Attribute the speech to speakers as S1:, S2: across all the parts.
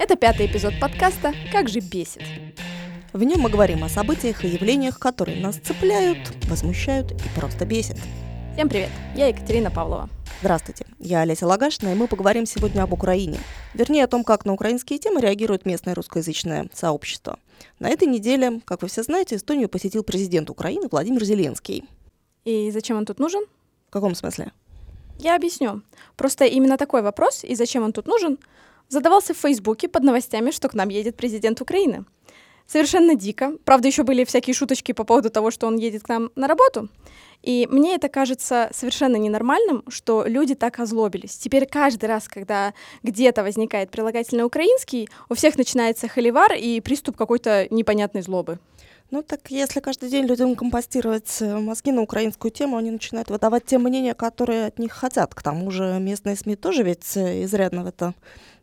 S1: Это пятый эпизод подкаста «Как же бесит».
S2: В нем мы говорим о событиях и явлениях, которые нас цепляют, возмущают и просто бесят.
S1: Всем привет, я Екатерина Павлова.
S2: Здравствуйте, я Олеся Лагашина, и мы поговорим сегодня об Украине. Вернее, о том, как на украинские темы реагирует местное русскоязычное сообщество. На этой неделе, как вы все знаете, Эстонию посетил президент Украины Владимир Зеленский.
S1: И зачем он тут нужен?
S2: В каком смысле?
S1: Я объясню. Просто именно такой вопрос, и зачем он тут нужен, задавался в Фейсбуке под новостями, что к нам едет президент Украины. Совершенно дико. Правда, еще были всякие шуточки по поводу того, что он едет к нам на работу. И мне это кажется совершенно ненормальным, что люди так озлобились. Теперь каждый раз, когда где-то возникает прилагательный украинский, у всех начинается холивар и приступ какой-то непонятной злобы.
S2: Ну так если каждый день людям компостировать э, мозги на украинскую тему, они начинают выдавать те мнения, которые от них хотят. К тому же местные СМИ тоже ведь э, изрядно в это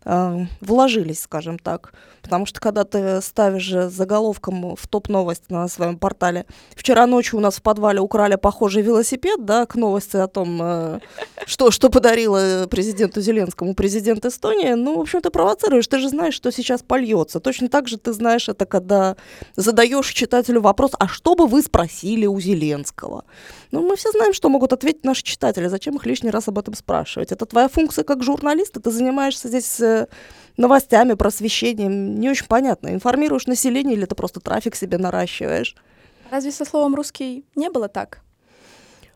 S2: э, вложились, скажем так. Потому что когда ты ставишь заголовком в топ-новость на своем портале «Вчера ночью у нас в подвале украли похожий велосипед», да, к новости о том, э, что, что подарила президенту Зеленскому президент Эстонии, ну, в общем, ты провоцируешь, ты же знаешь, что сейчас польется. Точно так же ты знаешь это, когда задаешь читателю вопрос, а что бы вы спросили у Зеленского? Ну, мы все знаем, что могут ответить наши читатели, зачем их лишний раз об этом спрашивать. Это твоя функция как журналиста, ты занимаешься здесь новостями, просвещением, не очень понятно, информируешь население или ты просто трафик себе наращиваешь.
S1: Разве со словом «русский» не было так?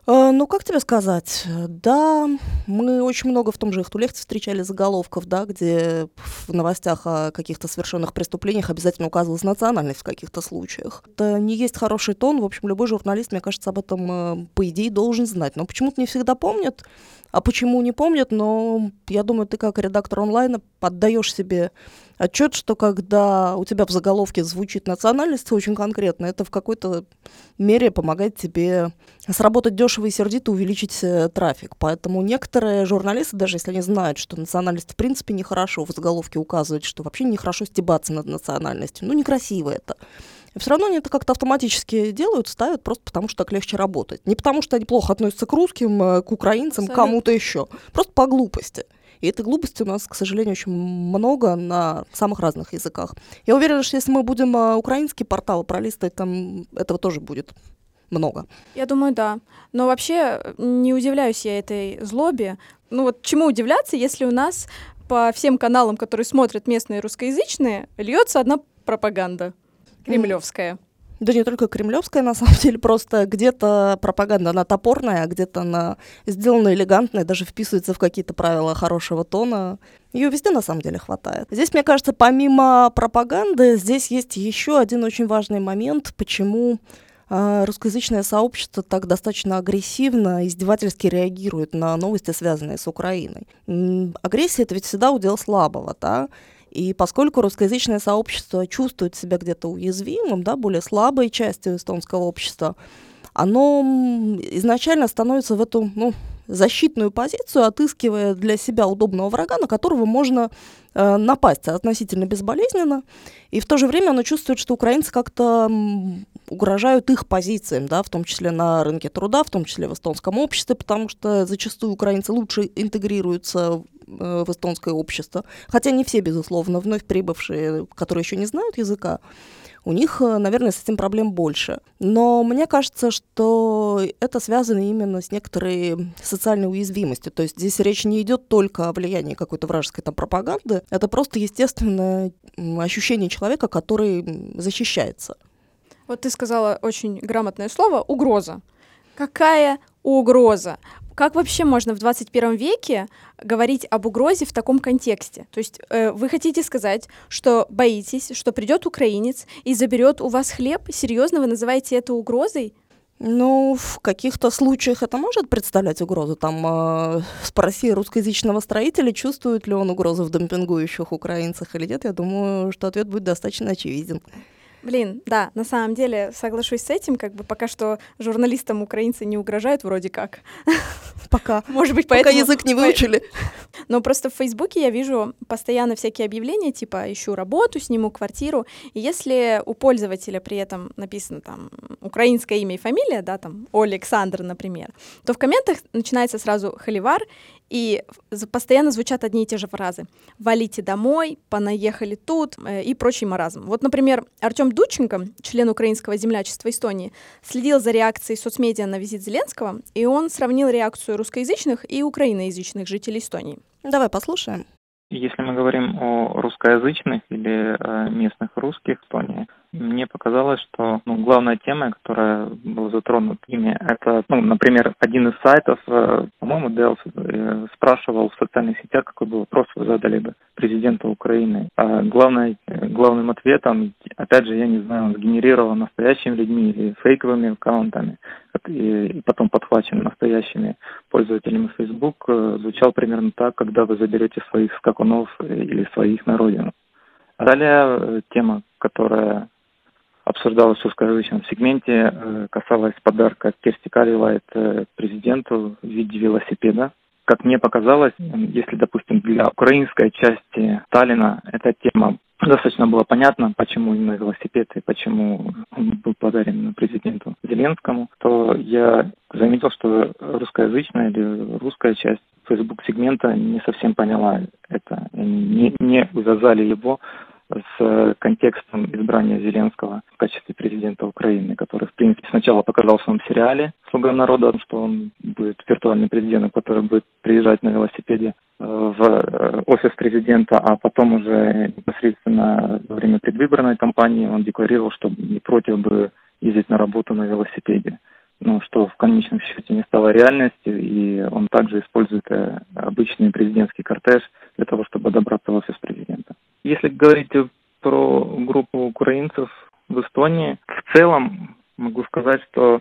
S2: Э, ну, как тебе сказать? Да, мы очень много в том же Ихтулехте встречали заголовков, да, где в новостях о каких-то совершенных преступлениях обязательно указывалась национальность в каких-то случаях. Это не есть хороший тон. В общем, любой журналист, мне кажется, об этом, э, по идее, должен знать. Но почему-то не всегда помнят. А почему не помнят, но я думаю, ты как редактор онлайна поддаешь себе отчет, что когда у тебя в заголовке звучит национальность очень конкретно, это в какой-то мере помогает тебе сработать дешево и сердито, увеличить э, трафик. Поэтому некоторые журналисты, даже если они знают, что национальность в принципе нехорошо, в заголовке указывают, что вообще нехорошо стебаться над национальностью. Ну, некрасиво это. И все равно они это как-то автоматически делают, ставят просто потому, что так легче работать. Не потому, что они плохо относятся к русским, э, к украинцам, к кому-то еще. Просто по глупости. И этой глупости у нас, к сожалению, очень много на самых разных языках. Я уверена, что если мы будем э, украинский портал пролистывать, там этого тоже будет много.
S1: Я думаю, да. Но вообще не удивляюсь я этой злобе. Ну вот чему удивляться, если у нас по всем каналам, которые смотрят местные русскоязычные, льется одна пропаганда. Кремлевская.
S2: Да не только кремлевская, на самом деле, просто где-то пропаганда, она топорная, а где-то она сделана элегантная, даже вписывается в какие-то правила хорошего тона. Ее везде на самом деле хватает. Здесь, мне кажется, помимо пропаганды, здесь есть еще один очень важный момент, почему э, русскоязычное сообщество так достаточно агрессивно, издевательски реагирует на новости, связанные с Украиной. Агрессия это ведь всегда удел слабого, да? И поскольку русскоязычное сообщество чувствует себя где-то уязвимым, да, более слабой частью эстонского общества, оно изначально становится в эту ну, защитную позицию, отыскивая для себя удобного врага, на которого можно э, напасть относительно безболезненно. И в то же время оно чувствует, что украинцы как-то угрожают их позициям, да, в том числе на рынке труда, в том числе в эстонском обществе, потому что зачастую украинцы лучше интегрируются в эстонское общество. Хотя не все, безусловно, вновь прибывшие, которые еще не знают языка, у них, э, наверное, с этим проблем больше. Но мне кажется, что это связано именно с некоторой социальной уязвимостью. То есть здесь речь не идет только о влиянии какой-то вражеской там пропаганды, это просто естественное ощущение человека, который защищается.
S1: Вот ты сказала очень грамотное слово «угроза». Какая угроза? Как вообще можно в 21 веке говорить об угрозе в таком контексте? То есть э, вы хотите сказать, что боитесь, что придет украинец и заберет у вас хлеб? Серьезно, вы называете это угрозой?
S2: Ну, в каких-то случаях это может представлять угрозу. Там э, спроси русскоязычного строителя, чувствует ли он угрозу в демпингующих украинцах или нет. Я думаю, что ответ будет достаточно очевиден.
S1: Блин, да, на самом деле соглашусь с этим, как бы пока что журналистам украинцы не угрожают вроде как.
S2: Пока.
S1: Может быть,
S2: поэтому... Пока язык не выучили.
S1: Но просто в Фейсбуке я вижу постоянно всякие объявления, типа «ищу работу, сниму квартиру». И если у пользователя при этом написано там украинское имя и фамилия, да, там Александр, например, то в комментах начинается сразу холивар, и постоянно звучат одни и те же фразы. «Валите домой», «Понаехали тут» э, и прочий маразм. Вот, например, Артем Дудченко, член украинского землячества Эстонии, следил за реакцией соцмедиа на визит Зеленского, и он сравнил реакцию русскоязычных и украиноязычных жителей Эстонии.
S2: Давай послушаем.
S3: Если мы говорим о русскоязычных или э, местных русских в Эстонии, мне показалось, что ну, главная тема, которая была затронута ими, это, ну, например, один из сайтов, э, по-моему, Делс, э, спрашивал в социальных сетях, какой бы вопрос вы задали бы президенту Украины. А главное, главным ответом, опять же, я не знаю, он сгенерирован настоящими людьми или фейковыми аккаунтами, и, потом подхвачен настоящими пользователями Facebook, э, звучал примерно так, когда вы заберете своих скакунов или своих на родину. Далее тема, которая обсуждалось в русскоязычном сегменте, э, касалось подарка Керсти Карилайт э, президенту в виде велосипеда. Как мне показалось, если, допустим, для украинской части Сталина эта тема достаточно было понятно, почему именно велосипед и почему он был подарен президенту Зеленскому, то я заметил, что русскоязычная или русская часть Facebook-сегмента не совсем поняла это, не, не увязали его с контекстом избрания Зеленского в качестве президента Украины, который, в принципе, сначала показал в своем сериале «Слуга народа», что он будет виртуальным президентом, который будет приезжать на велосипеде э, в э, офис президента, а потом уже непосредственно во время предвыборной кампании он декларировал, что не против бы ездить на работу на велосипеде ну, что в конечном счете не стало реальностью, и он также использует э, обычный президентский кортеж для того, чтобы добраться в офис президента. Если говорить про группу украинцев в Эстонии, в целом могу сказать, что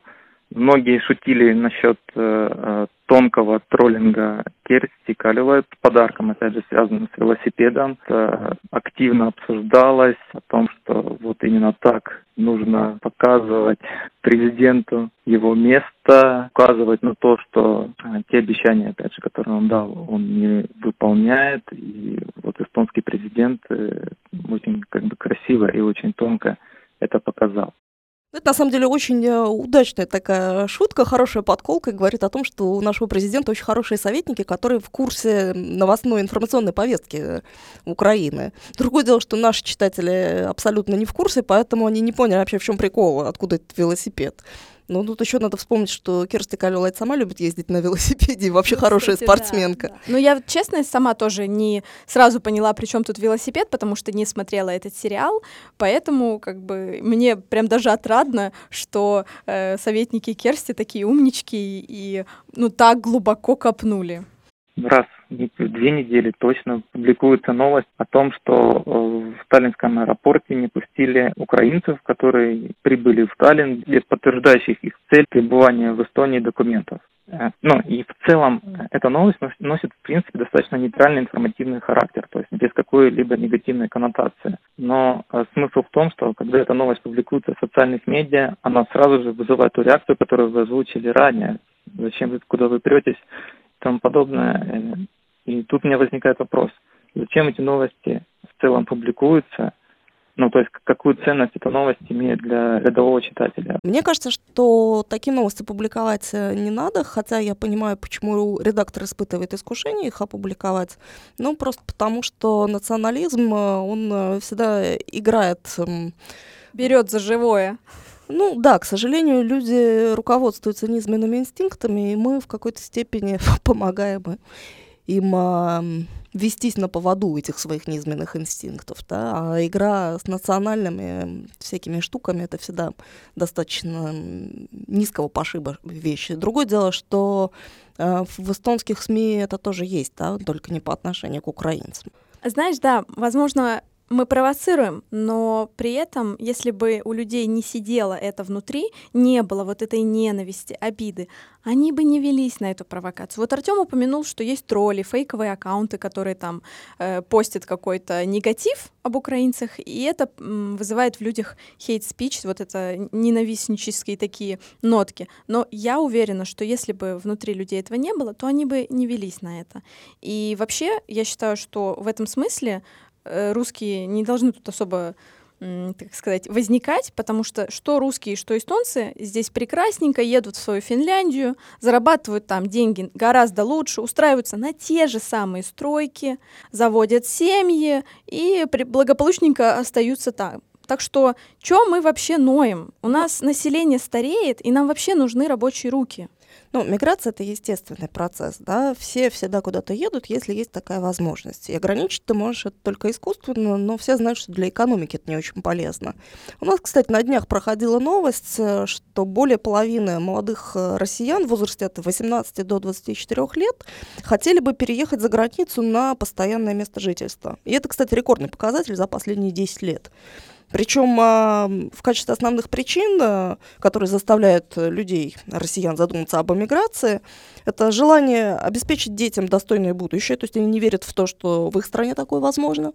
S3: многие шутили насчет э, э тонкого троллинга Керсти Калевой подарком, опять же, связанным с велосипедом. Это активно обсуждалось о том, что вот именно так нужно показывать президенту его место, указывать на то, что э, те обещания, опять же, которые он дал, он не выполняет. И вот эстонский президент э, очень как бы красиво и очень тонко это показал.
S2: Это на самом деле очень э, удачная такая шутка, хорошая подколка, и говорит о том, что у нашего президента очень хорошие советники, которые в курсе новостной информационной повестки Украины. Другое дело, что наши читатели абсолютно не в курсе, поэтому они не поняли вообще, в чем прикол, откуда этот велосипед. Ну, тут еще надо вспомнить, что Керсти Калюлайт сама любит ездить на велосипеде, и вообще ну, хорошая кстати, спортсменка. Да,
S1: да. Ну, я, честно, сама тоже не сразу поняла, при чем тут велосипед, потому что не смотрела этот сериал, поэтому как бы мне прям даже отрадно, что э, советники Керсти такие умнички и ну так глубоко копнули
S3: раз в две недели точно публикуется новость о том, что э, в сталинском аэропорте не пустили украинцев, которые прибыли в Сталин, без подтверждающих их цель пребывания в Эстонии документов. Э, ну и в целом эта новость носит, в принципе, достаточно нейтральный информативный характер, то есть без какой-либо негативной коннотации. Но э, смысл в том, что когда эта новость публикуется в социальных медиа, она сразу же вызывает ту реакцию, которую вы озвучили ранее. Зачем вы, куда вы претесь тому подобное. И тут у меня возникает вопрос, зачем эти новости в целом публикуются, ну, то есть какую ценность эта новость имеет для рядового читателя.
S2: Мне кажется, что такие новости публиковать э, не надо, хотя я понимаю, почему редактор испытывает искушение их опубликовать. Ну, просто потому, что национализм, э, он э, всегда играет... Эм,
S1: Берет за живое.
S2: Ну да, к сожалению, люди руководствуются низменными инстинктами, и мы в какой-то степени помогаем им а, вестись на поводу этих своих низменных инстинктов. Да? А игра с национальными всякими штуками это всегда достаточно низкого пошиба вещи. Другое дело, что э, в эстонских СМИ это тоже есть, да, только не по отношению к украинцам.
S1: Знаешь, да, возможно, мы провоцируем, но при этом, если бы у людей не сидело это внутри, не было вот этой ненависти, обиды, они бы не велись на эту провокацию. Вот Артем упомянул, что есть тролли, фейковые аккаунты, которые там э, постят какой-то негатив об украинцах, и это м, вызывает в людях хейт-спич, вот это ненавистнические такие нотки. Но я уверена, что если бы внутри людей этого не было, то они бы не велись на это. И вообще, я считаю, что в этом смысле русские не должны тут особо так сказать, возникать, потому что что русские, что эстонцы здесь прекрасненько едут в свою Финляндию, зарабатывают там деньги гораздо лучше, устраиваются на те же самые стройки, заводят семьи и благополучненько остаются там. Так что, что мы вообще ноем? У нас население стареет, и нам вообще нужны рабочие руки.
S2: Ну, миграция — это естественный процесс, да, все всегда куда-то едут, если есть такая возможность. И ограничить ты можешь это только искусственно, но все знают, что для экономики это не очень полезно. У нас, кстати, на днях проходила новость, э, что более половины молодых э, россиян в возрасте от 18 до 24 лет хотели бы переехать за границу на постоянное место жительства. И это, кстати, рекордный показатель за последние 10 лет. Причем а, в качестве основных причин, а, которые заставляют людей, россиян, задуматься об эмиграции, это желание обеспечить детям достойное будущее, то есть они не верят в то, что в их стране такое возможно.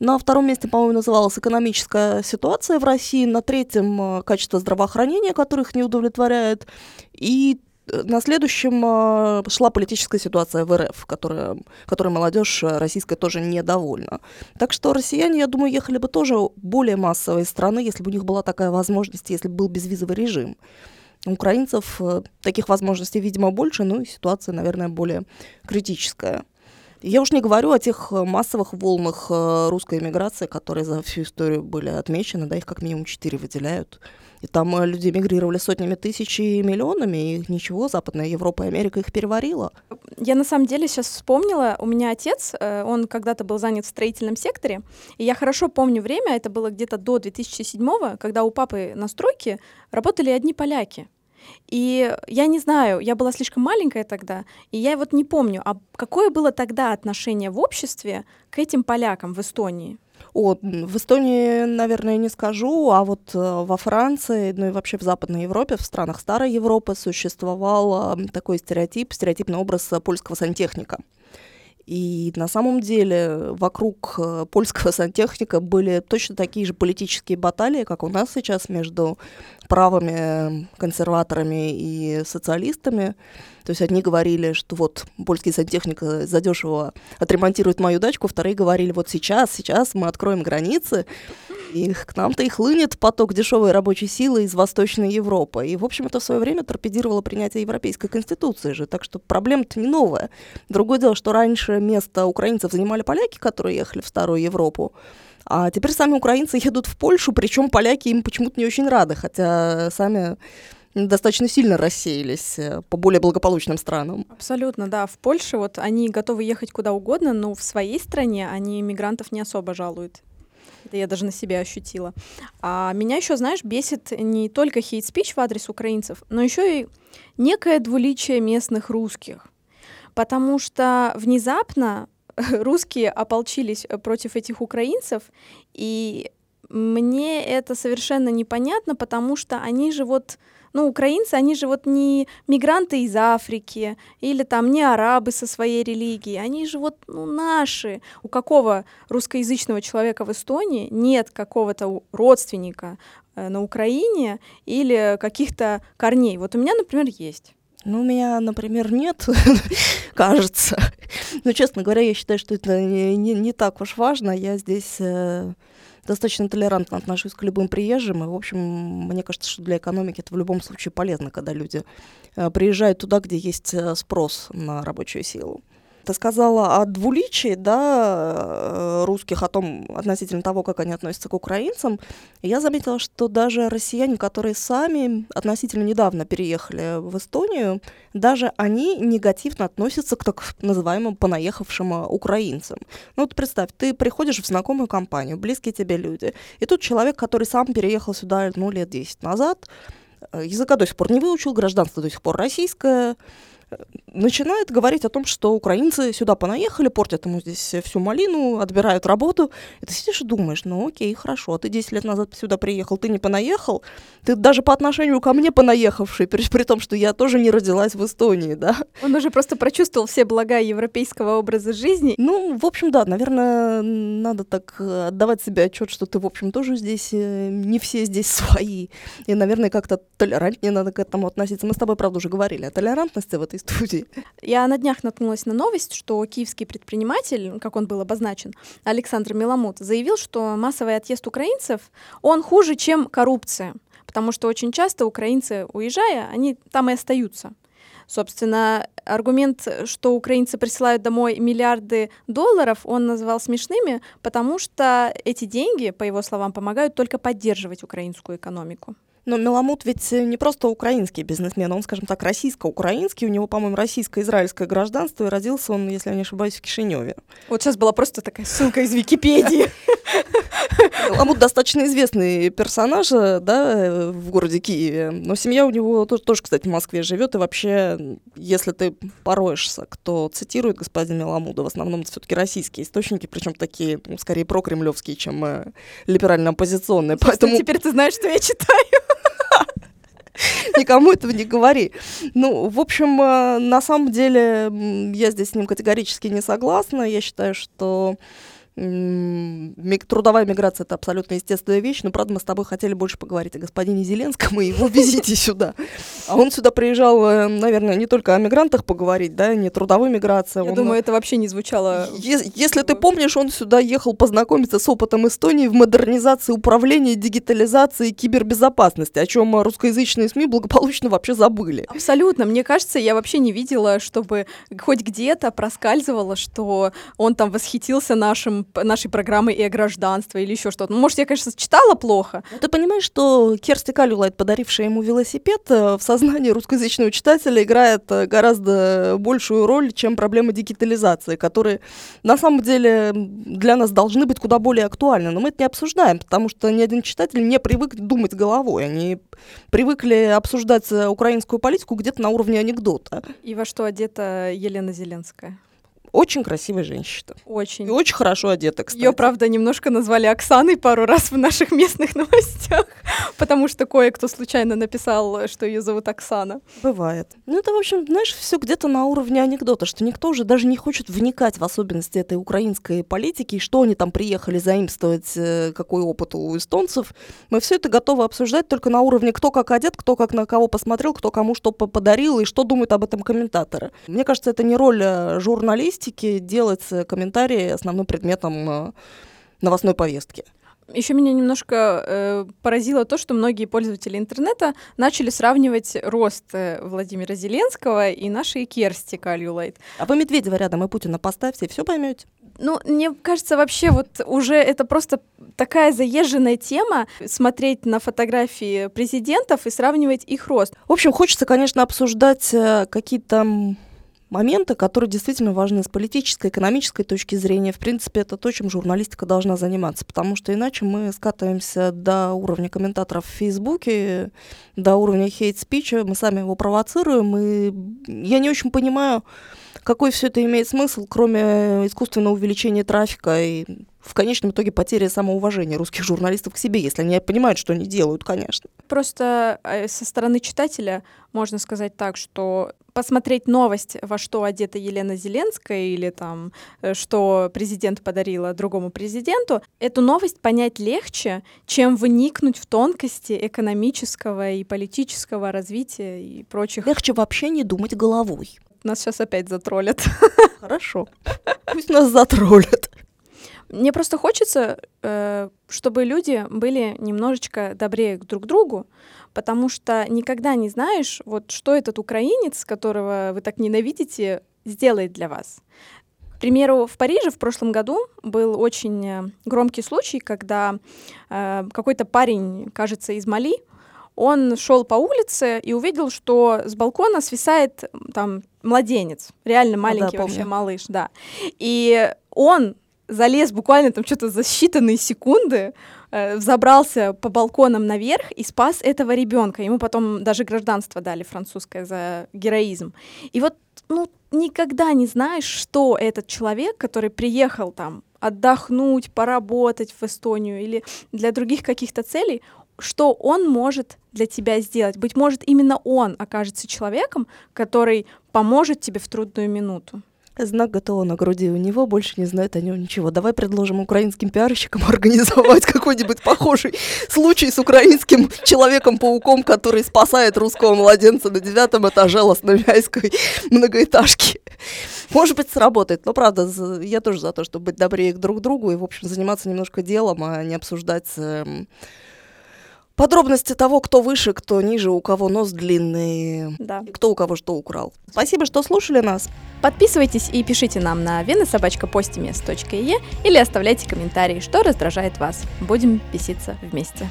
S2: На втором месте, по-моему, называлась экономическая ситуация в России, на третьем а, качество здравоохранения, которых не удовлетворяет, и на следующем а, шла политическая ситуация в РФ, которая, которой молодежь российская тоже недовольна. Так что россияне, я думаю, ехали бы тоже более массовые страны, если бы у них была такая возможность, если бы был безвизовый режим. У украинцев э, таких возможностей, видимо, больше, ну и ситуация, наверное, более критическая. Я уж не говорю о тех массовых волнах э, русской эмиграции, которые за всю историю были отмечены, да, их как минимум четыре выделяют. И там э, люди мигрировали сотнями тысяч и миллионами, и ничего, Западная Европа и Америка их переварила.
S1: Я на самом деле сейчас вспомнила, у меня отец, э, он когда-то был занят в строительном секторе, и я хорошо помню время, это было где-то до 2007 когда у папы на стройке работали одни поляки. И я не знаю, я была слишком маленькая тогда, и я вот не помню, а какое было тогда отношение в обществе к этим полякам в Эстонии?
S2: О, в Эстонии, наверное, не скажу, а вот э, во Франции, ну и вообще в Западной Европе, в странах Старой Европы существовал такой стереотип, стереотипный образ польского сантехника. И на самом деле вокруг э, польского сантехника были точно такие же политические баталии, как у нас сейчас между правыми консерваторами и социалистами. То есть одни говорили, что вот польский сантехник задешево отремонтирует мою дачку, вторые говорили, вот сейчас, сейчас мы откроем границы, и к нам-то и хлынет поток дешевой рабочей силы из Восточной Европы. И, в общем, это в свое время торпедировало принятие Европейской Конституции же, так что проблема-то не новая. Другое дело, что раньше место украинцев занимали поляки, которые ехали в Старую Европу, а теперь сами украинцы едут в Польшу, причем поляки им почему-то не очень рады, хотя сами достаточно сильно рассеялись э, по более благополучным странам.
S1: Абсолютно, да. В Польше вот они готовы ехать куда угодно, но в своей стране они мигрантов не особо жалуют. Это я даже на себя ощутила. А меня еще, знаешь, бесит не только хейт-спич в адрес украинцев, но еще и некое двуличие местных русских. Потому что внезапно русские ополчились против этих украинцев, и мне это совершенно непонятно, потому что они же вот ну, украинцы, они же вот не мигранты из Африки или там не арабы со своей религией, они же вот ну, наши. У какого русскоязычного человека в Эстонии нет какого-то родственника э, на Украине или каких-то корней? Вот у меня, например, есть.
S2: Ну, у меня, например, нет, кажется. Но, честно говоря, я считаю, что это не, не, не так уж важно. Я здесь э, достаточно толерантно отношусь к любым приезжим, и, в общем, мне кажется, что для экономики это в любом случае полезно, когда люди э, приезжают туда, где есть э, спрос на рабочую силу. Ты сказала о двуличии, да, э, русских, о том, относительно того, как они относятся к украинцам. Я заметила, что даже россияне, которые сами относительно недавно переехали в Эстонию, даже они негативно относятся к так называемым понаехавшим украинцам. Ну вот представь, ты приходишь в знакомую компанию, близкие тебе люди, и тут человек, который сам переехал сюда, ну, лет 10 назад, э, языка до сих пор не выучил, гражданство до сих пор российское, начинает говорить о том, что украинцы сюда понаехали, портят ему здесь всю малину, отбирают работу. И ты сидишь и думаешь, ну окей, хорошо, ты 10 лет назад сюда приехал, ты не понаехал, ты даже по отношению ко мне понаехавший, при, при том, что я тоже не родилась в Эстонии, да.
S1: Он уже просто прочувствовал все блага европейского образа жизни.
S2: Ну, в общем, да, наверное, надо так э, отдавать себе отчет, что ты, в общем, тоже здесь, э, не все здесь свои. И, наверное, как-то толерантнее надо к этому относиться. Мы с тобой, правда, уже говорили о толерантности в этой студии.
S1: Я на днях наткнулась на новость, что киевский предприниматель, как он был обозначен, Александр Меламут, заявил, что массовый отъезд украинцев, он хуже, чем коррупция, потому что очень часто украинцы, уезжая, они там и остаются. Собственно, аргумент, что украинцы присылают домой миллиарды долларов, он назвал смешными, потому что эти деньги, по его словам, помогают только поддерживать украинскую экономику.
S2: Но Меламут ведь не просто украинский бизнесмен, он, скажем так, российско-украинский. У него, по-моему, российско-израильское гражданство, и родился он, если я не ошибаюсь, в Кишиневе.
S1: Вот сейчас была просто такая ссылка из Википедии.
S2: Меламут достаточно известный персонаж, да, в городе Киеве. Но семья у него тоже, кстати, в Москве живет. И вообще, если ты пороешься, кто цитирует господина Меламуда, в основном это все-таки российские источники, причем такие, ну, скорее, прокремлевские, чем э, либерально-оппозиционные.
S1: Поэтому... Теперь ты знаешь, что я читаю.
S2: Никому этого не говори. Ну, в общем, э, на самом деле, я здесь с ним категорически не согласна. Я считаю, что Трудовая миграция — это абсолютно естественная вещь, но, правда, мы с тобой хотели больше поговорить о господине Зеленском и его визите сюда. А он сюда приезжал, э, наверное, не только о мигрантах поговорить, да, не трудовой миграции.
S1: Я думаю, это вообще не звучало...
S2: Если ты помнишь, он сюда ехал познакомиться с опытом Эстонии в модернизации управления, дигитализации и кибербезопасности, о чем русскоязычные СМИ благополучно вообще забыли.
S1: Абсолютно. Мне кажется, я вообще не видела, чтобы хоть где-то проскальзывало, что он там восхитился нашим нашей программы и о гражданстве или еще что-то. Ну, может, я, конечно, читала плохо.
S2: Ты понимаешь, что Керсти Калюлайт, подарившая ему велосипед, э, в сознании русскоязычного читателя играет э, гораздо большую роль, чем проблема дигитализации, которые на самом деле для нас должны быть куда более актуальны. Но мы это не обсуждаем, потому что ни один читатель не привык думать головой. Они привыкли обсуждать э, украинскую политику где-то на уровне анекдота.
S1: И во что одета Елена Зеленская?
S2: Очень красивая женщина.
S1: Очень.
S2: И очень хорошо одета, кстати.
S1: Ее, правда, немножко назвали Оксаной пару раз в наших местных новостях, потому что кое-кто случайно написал, что ее зовут Оксана.
S2: Бывает. Ну, это, в общем, знаешь, все где-то на уровне анекдота, что никто уже даже не хочет вникать в особенности этой украинской политики, и что они там приехали заимствовать, э, какой опыт у эстонцев. Мы все это готовы обсуждать только на уровне кто как одет, кто как на кого посмотрел, кто кому что подарил и что думают об этом комментаторы. Мне кажется, это не роль э, журналистики делать комментарии основным предметом э, новостной повестки.
S1: Еще меня немножко э, поразило то, что многие пользователи интернета начали сравнивать рост э, Владимира Зеленского и нашей Керсти Кальюлайт.
S2: А вы Медведева рядом и Путина поставьте, и все поймете.
S1: Ну, мне кажется, вообще вот уже это просто такая заезженная тема смотреть на фотографии президентов и сравнивать их рост.
S2: В общем, хочется, конечно, обсуждать э, какие-то моменты, которые действительно важны с политической, экономической точки зрения. В принципе, это то, чем журналистика должна заниматься, потому что иначе мы скатываемся до уровня комментаторов в Фейсбуке, до уровня хейт-спича, мы сами его провоцируем, и я не очень понимаю, какой все это имеет смысл, кроме искусственного увеличения трафика и в конечном итоге потеря самоуважения русских журналистов к себе, если они понимают, что они делают, конечно.
S1: Просто э, со стороны читателя можно сказать так, что посмотреть новость, во что одета Елена Зеленская или там, э, что президент подарила другому президенту, эту новость понять легче, чем вникнуть в тонкости экономического и политического развития и прочих.
S2: Легче вообще не думать головой.
S1: Нас сейчас опять затроллят.
S2: Хорошо. Пусть нас затроллят.
S1: Мне просто хочется, э, чтобы люди были немножечко добрее друг к другу, потому что никогда не знаешь, вот что этот украинец, которого вы так ненавидите, сделает для вас. К примеру, в Париже в прошлом году был очень э, громкий случай, когда э, какой-то парень, кажется, из Мали, он шел по улице и увидел, что с балкона свисает там младенец, реально маленький ну, да, вообще малыш, да. И он залез буквально там что-то за считанные секунды, э, взобрался по балконам наверх и спас этого ребенка. Ему потом даже гражданство дали французское за героизм. И вот, ну, никогда не знаешь, что этот человек, который приехал там отдохнуть, поработать в Эстонию или для других каких-то целей, что он может для тебя сделать. Быть может, именно он окажется человеком, который поможет тебе в трудную минуту.
S2: Знак готова на груди у него, больше не знает о нем ничего. Давай предложим украинским пиарщикам организовать какой-нибудь похожий случай с украинским человеком-пауком, который спасает русского младенца на девятом этаже Лосновяйской многоэтажки. Может быть, сработает. Но, правда, я тоже за то, чтобы быть добрее к друг другу и, в общем, заниматься немножко делом, а не обсуждать эм, подробности того, кто выше, кто ниже, у кого нос длинный,
S1: Да.
S2: кто у кого что украл. Спасибо, что слушали нас.
S1: Подписывайтесь и пишите нам на венасобачкапостимес.е или оставляйте комментарии, что раздражает вас. Будем беситься вместе.